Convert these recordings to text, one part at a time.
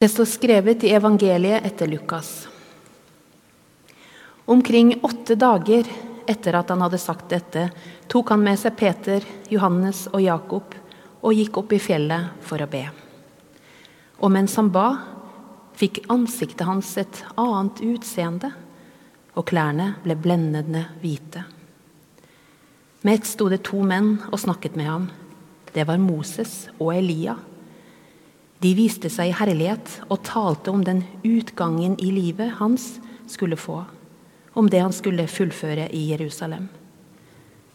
Det står skrevet i evangeliet etter Lukas. Omkring åtte dager etter at han hadde sagt dette, tok han med seg Peter, Johannes og Jakob og gikk opp i fjellet for å be. Og mens han ba, fikk ansiktet hans et annet utseende, og klærne ble blendende hvite. Med ett sto det to menn og snakket med ham. Det var Moses og Elia de viste seg i herlighet og talte om den utgangen i livet hans skulle få, om det han skulle fullføre i Jerusalem.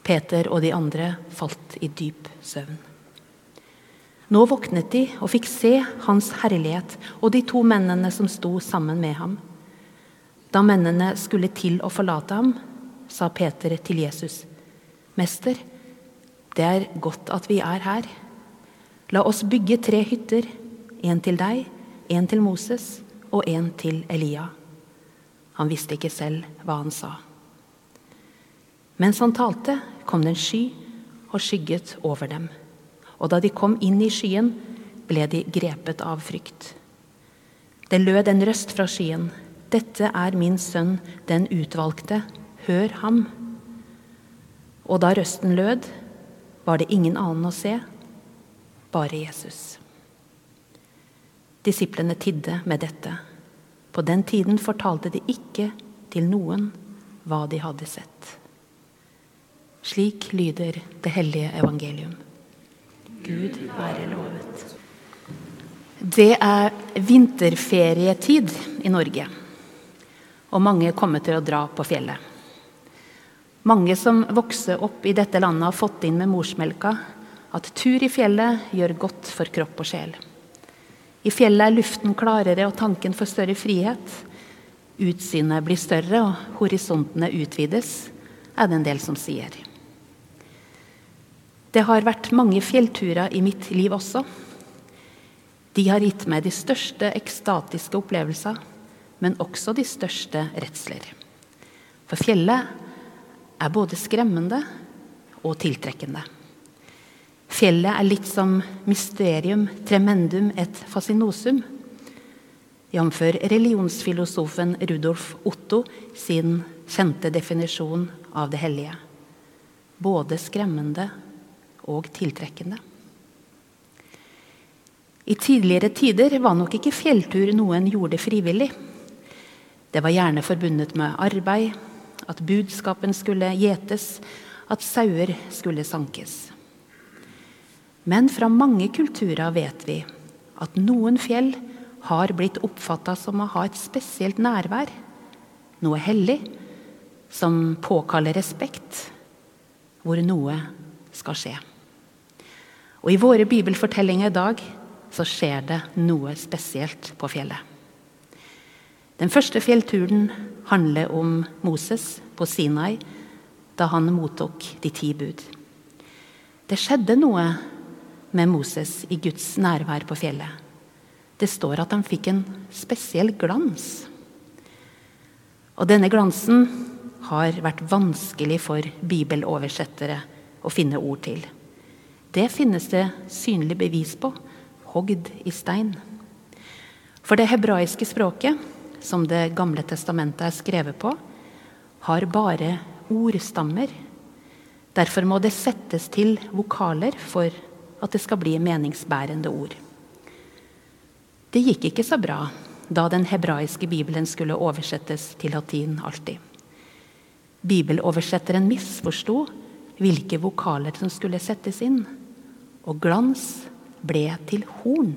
Peter og de andre falt i dyp søvn. Nå våknet de og fikk se hans herlighet og de to mennene som sto sammen med ham. Da mennene skulle til å forlate ham, sa Peter til Jesus, Mester, det er godt at vi er her. La oss bygge tre hytter en til deg, en til Moses og en til Elia. Han visste ikke selv hva han sa. Mens han talte, kom det en sky og skygget over dem. Og da de kom inn i skyen, ble de grepet av frykt. Det lød en røst fra skyen. Dette er min sønn, den utvalgte. Hør ham. Og da røsten lød, var det ingen annen å se, bare Jesus. Disiplene tidde med dette. På den tiden fortalte de ikke til noen hva de hadde sett. Slik lyder det hellige evangelium. Gud være lovet. Det er vinterferietid i Norge, og mange kommer til å dra på fjellet. Mange som vokser opp i dette landet, har fått inn med morsmelka at tur i fjellet gjør godt for kropp og sjel. I fjellet er luften klarere og tanken får større frihet. Utsynet blir større og horisontene utvides, er det en del som sier. Det har vært mange fjellturer i mitt liv også. De har gitt meg de største ekstatiske opplevelser, men også de største redsler. For fjellet er både skremmende og tiltrekkende. Fjellet er litt som mysterium tremendum et fascinosum. Jf. religionsfilosofen Rudolf Otto sin kjente definisjon av det hellige. Både skremmende og tiltrekkende. I tidligere tider var nok ikke fjelltur noe en gjorde frivillig. Det var gjerne forbundet med arbeid, at budskapen skulle gjetes, at sauer skulle sankes. Men fra mange kulturer vet vi at noen fjell har blitt oppfatta som å ha et spesielt nærvær. Noe hellig som påkaller respekt, hvor noe skal skje. Og I våre bibelfortellinger i dag så skjer det noe spesielt på fjellet. Den første fjellturen handler om Moses på Sinai da han mottok de ti bud. Det skjedde noe med Moses i Guds nærvær på fjellet. Det står at han fikk en spesiell glans. Og denne glansen har vært vanskelig for bibeloversettere å finne ord til. Det finnes det synlig bevis på, hogd i stein. For det hebraiske språket, som Det gamle testamentet er skrevet på, har bare ordstammer. Derfor må det settes til vokaler for at det skal bli meningsbærende ord. Det gikk ikke så bra da den hebraiske bibelen skulle oversettes til latin alltid. Bibeloversetteren misforsto hvilke vokaler som skulle settes inn, og glans ble til horn.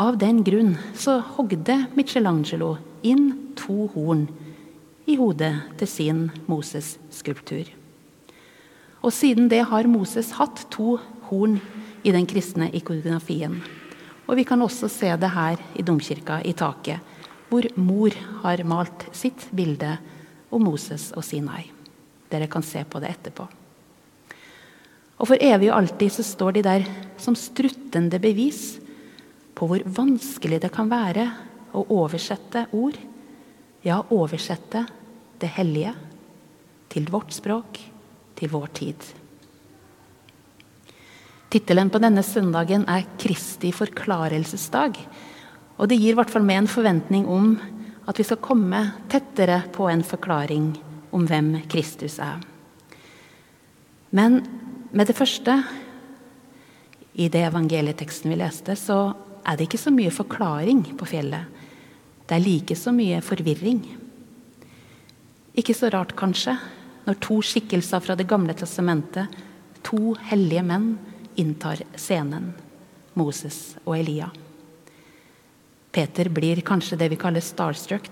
Av den grunn så hogde Michelangelo inn to horn i hodet til sin Moses-skulptur. Og siden det har Moses hatt to horn i den kristne ikonografien. Og vi kan også se det her i domkirka i taket, hvor mor har malt sitt bilde om Moses og Sinai. Dere kan se på det etterpå. Og for evig og alltid så står de der som struttende bevis på hvor vanskelig det kan være å oversette ord. Ja, oversette det hellige til vårt språk til vår tid. Tittelen på denne søndagen er 'Kristi forklarelsesdag'. Og det gir i hvert fall med en forventning om at vi skal komme tettere på en forklaring om hvem Kristus er. Men med det første, i det evangelieteksten vi leste, så er det ikke så mye forklaring på fjellet. Det er like så mye forvirring. Ikke så rart, kanskje, når to skikkelser fra Det gamle testamentet, to hellige menn, inntar scenen. Moses og Elia. Peter blir kanskje det vi kaller starstruck.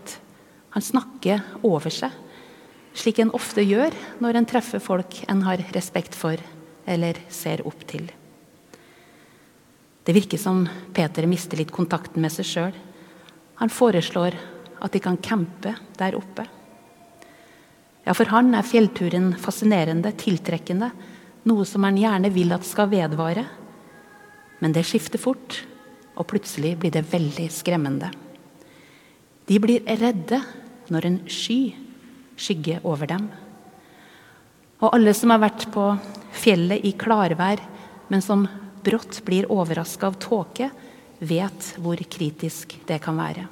Han snakker over seg, slik en ofte gjør når en treffer folk en har respekt for eller ser opp til. Det virker som Peter mister litt kontakten med seg sjøl. Han foreslår at de kan campe der oppe. Ja, For han er fjellturen fascinerende, tiltrekkende, noe som han gjerne vil at skal vedvare. Men det skifter fort, og plutselig blir det veldig skremmende. De blir redde når en sky skygger over dem. Og alle som har vært på fjellet i klarvær, men som brått blir overraska av tåke, vet hvor kritisk det kan være.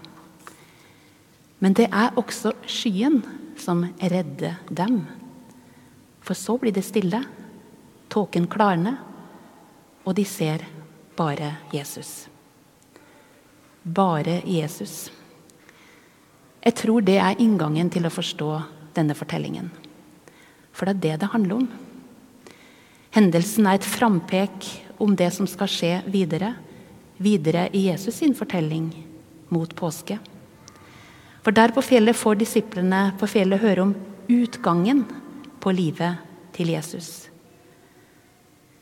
Men det er også skyen som redder dem. For så blir det stille. Tåken klarner, og de ser bare Jesus. Bare Jesus. Jeg tror det er inngangen til å forstå denne fortellingen. For det er det det handler om. Hendelsen er et frampek om det som skal skje videre. Videre i Jesus sin fortelling mot påske. For der på fjellet får disiplene på fjellet høre om utgangen på livet til Jesus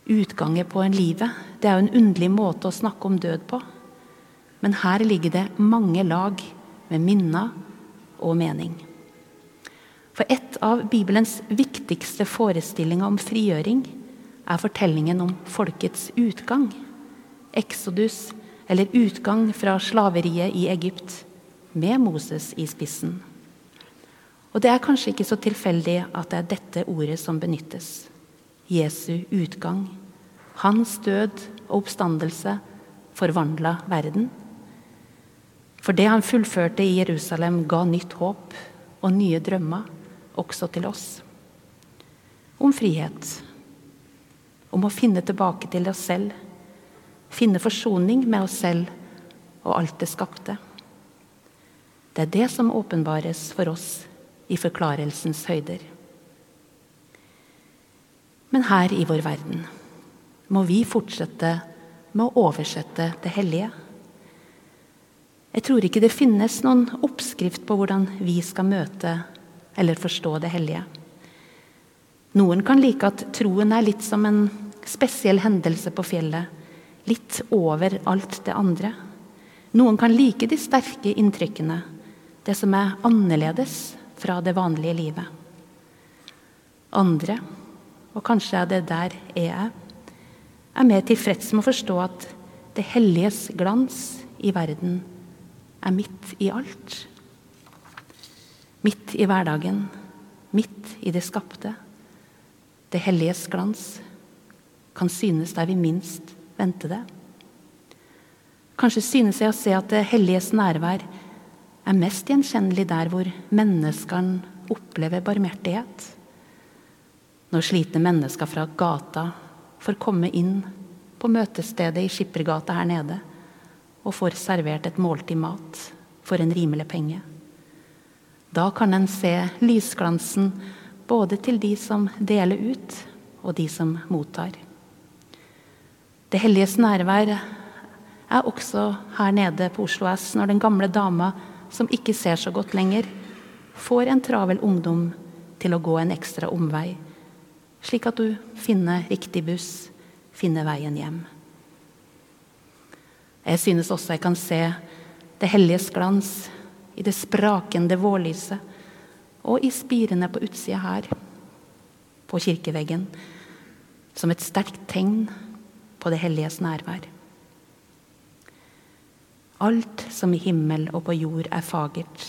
utgangen på en livet. Det er jo en underlig måte å snakke om død på. Men her ligger det mange lag med minner og mening. For et av Bibelens viktigste forestillinger om frigjøring er fortellingen om folkets utgang. Exodus, eller utgang fra slaveriet i Egypt, med Moses i spissen. Og Det er kanskje ikke så tilfeldig at det er dette ordet som benyttes. Jesu utgang. Hans død og oppstandelse forvandla verden. For det han fullførte i Jerusalem, ga nytt håp og nye drømmer også til oss. Om frihet. Om å finne tilbake til oss selv. Finne forsoning med oss selv og alt det skapte. Det er det som åpenbares for oss i forklarelsens høyder. Men her i vår verden må vi fortsette med å oversette det hellige. Jeg tror ikke det finnes noen oppskrift på hvordan vi skal møte eller forstå det hellige. Noen kan like at troen er litt som en spesiell hendelse på fjellet. Litt over alt det andre. Noen kan like de sterke inntrykkene, det som er annerledes fra det vanlige livet. Andre og kanskje er det der jeg er, er mer tilfreds med å forstå at det helliges glans i verden er midt i alt. Midt i hverdagen, midt i det skapte. Det helliges glans kan synes der vi minst venter det. Kanskje synes jeg å se at det helliges nærvær er mest gjenkjennelig der hvor menneskene opplever barmhjertighet. Når slitne mennesker fra gata får komme inn på møtestedet i Skippergata her nede og får servert et måltid mat for en rimelig penge. Da kan en se lysglansen både til de som deler ut, og de som mottar. Det helliges nærvær er også her nede på Oslo S når den gamle dama, som ikke ser så godt lenger, får en travel ungdom til å gå en ekstra omvei slik at du finner riktig buss, finner veien hjem. Jeg synes også jeg kan se det helliges glans i det sprakende vårlyset og i spirene på utsida her, på kirkeveggen, som et sterkt tegn på det helliges nærvær. Alt som i himmel og på jord er fagert,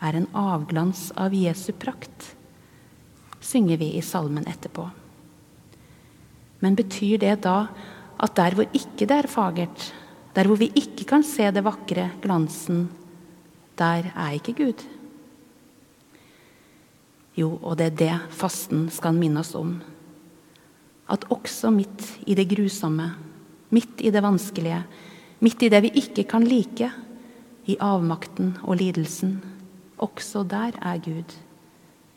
er en avglans av Jesu prakt synger vi i salmen etterpå. Men betyr det da at der hvor ikke det er fagert, der hvor vi ikke kan se det vakre, glansen, der er ikke Gud. Jo, og det er det fasten skal minne oss om. At også midt i det grusomme, midt i det vanskelige, midt i det vi ikke kan like, i avmakten og lidelsen, også der er Gud.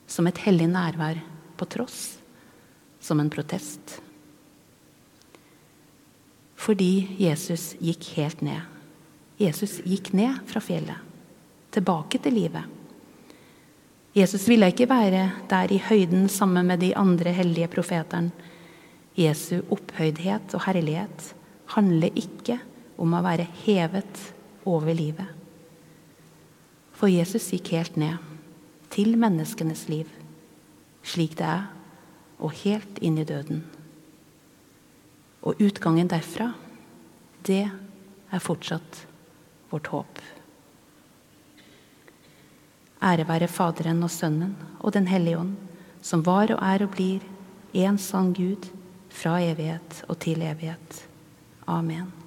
Som et hellig nærvær på tross, som en protest. Fordi Jesus gikk helt ned. Jesus gikk ned fra fjellet, tilbake til livet. Jesus ville ikke være der i høyden sammen med de andre hellige profetene. Jesu opphøydhet og herlighet handler ikke om å være hevet over livet. For Jesus gikk helt ned, til menneskenes liv, slik det er, og helt inn i døden. Og utgangen derfra, det er fortsatt vårt håp. Ære være Faderen og Sønnen og Den hellige ånd, som var og er og blir en sann Gud fra evighet og til evighet. Amen.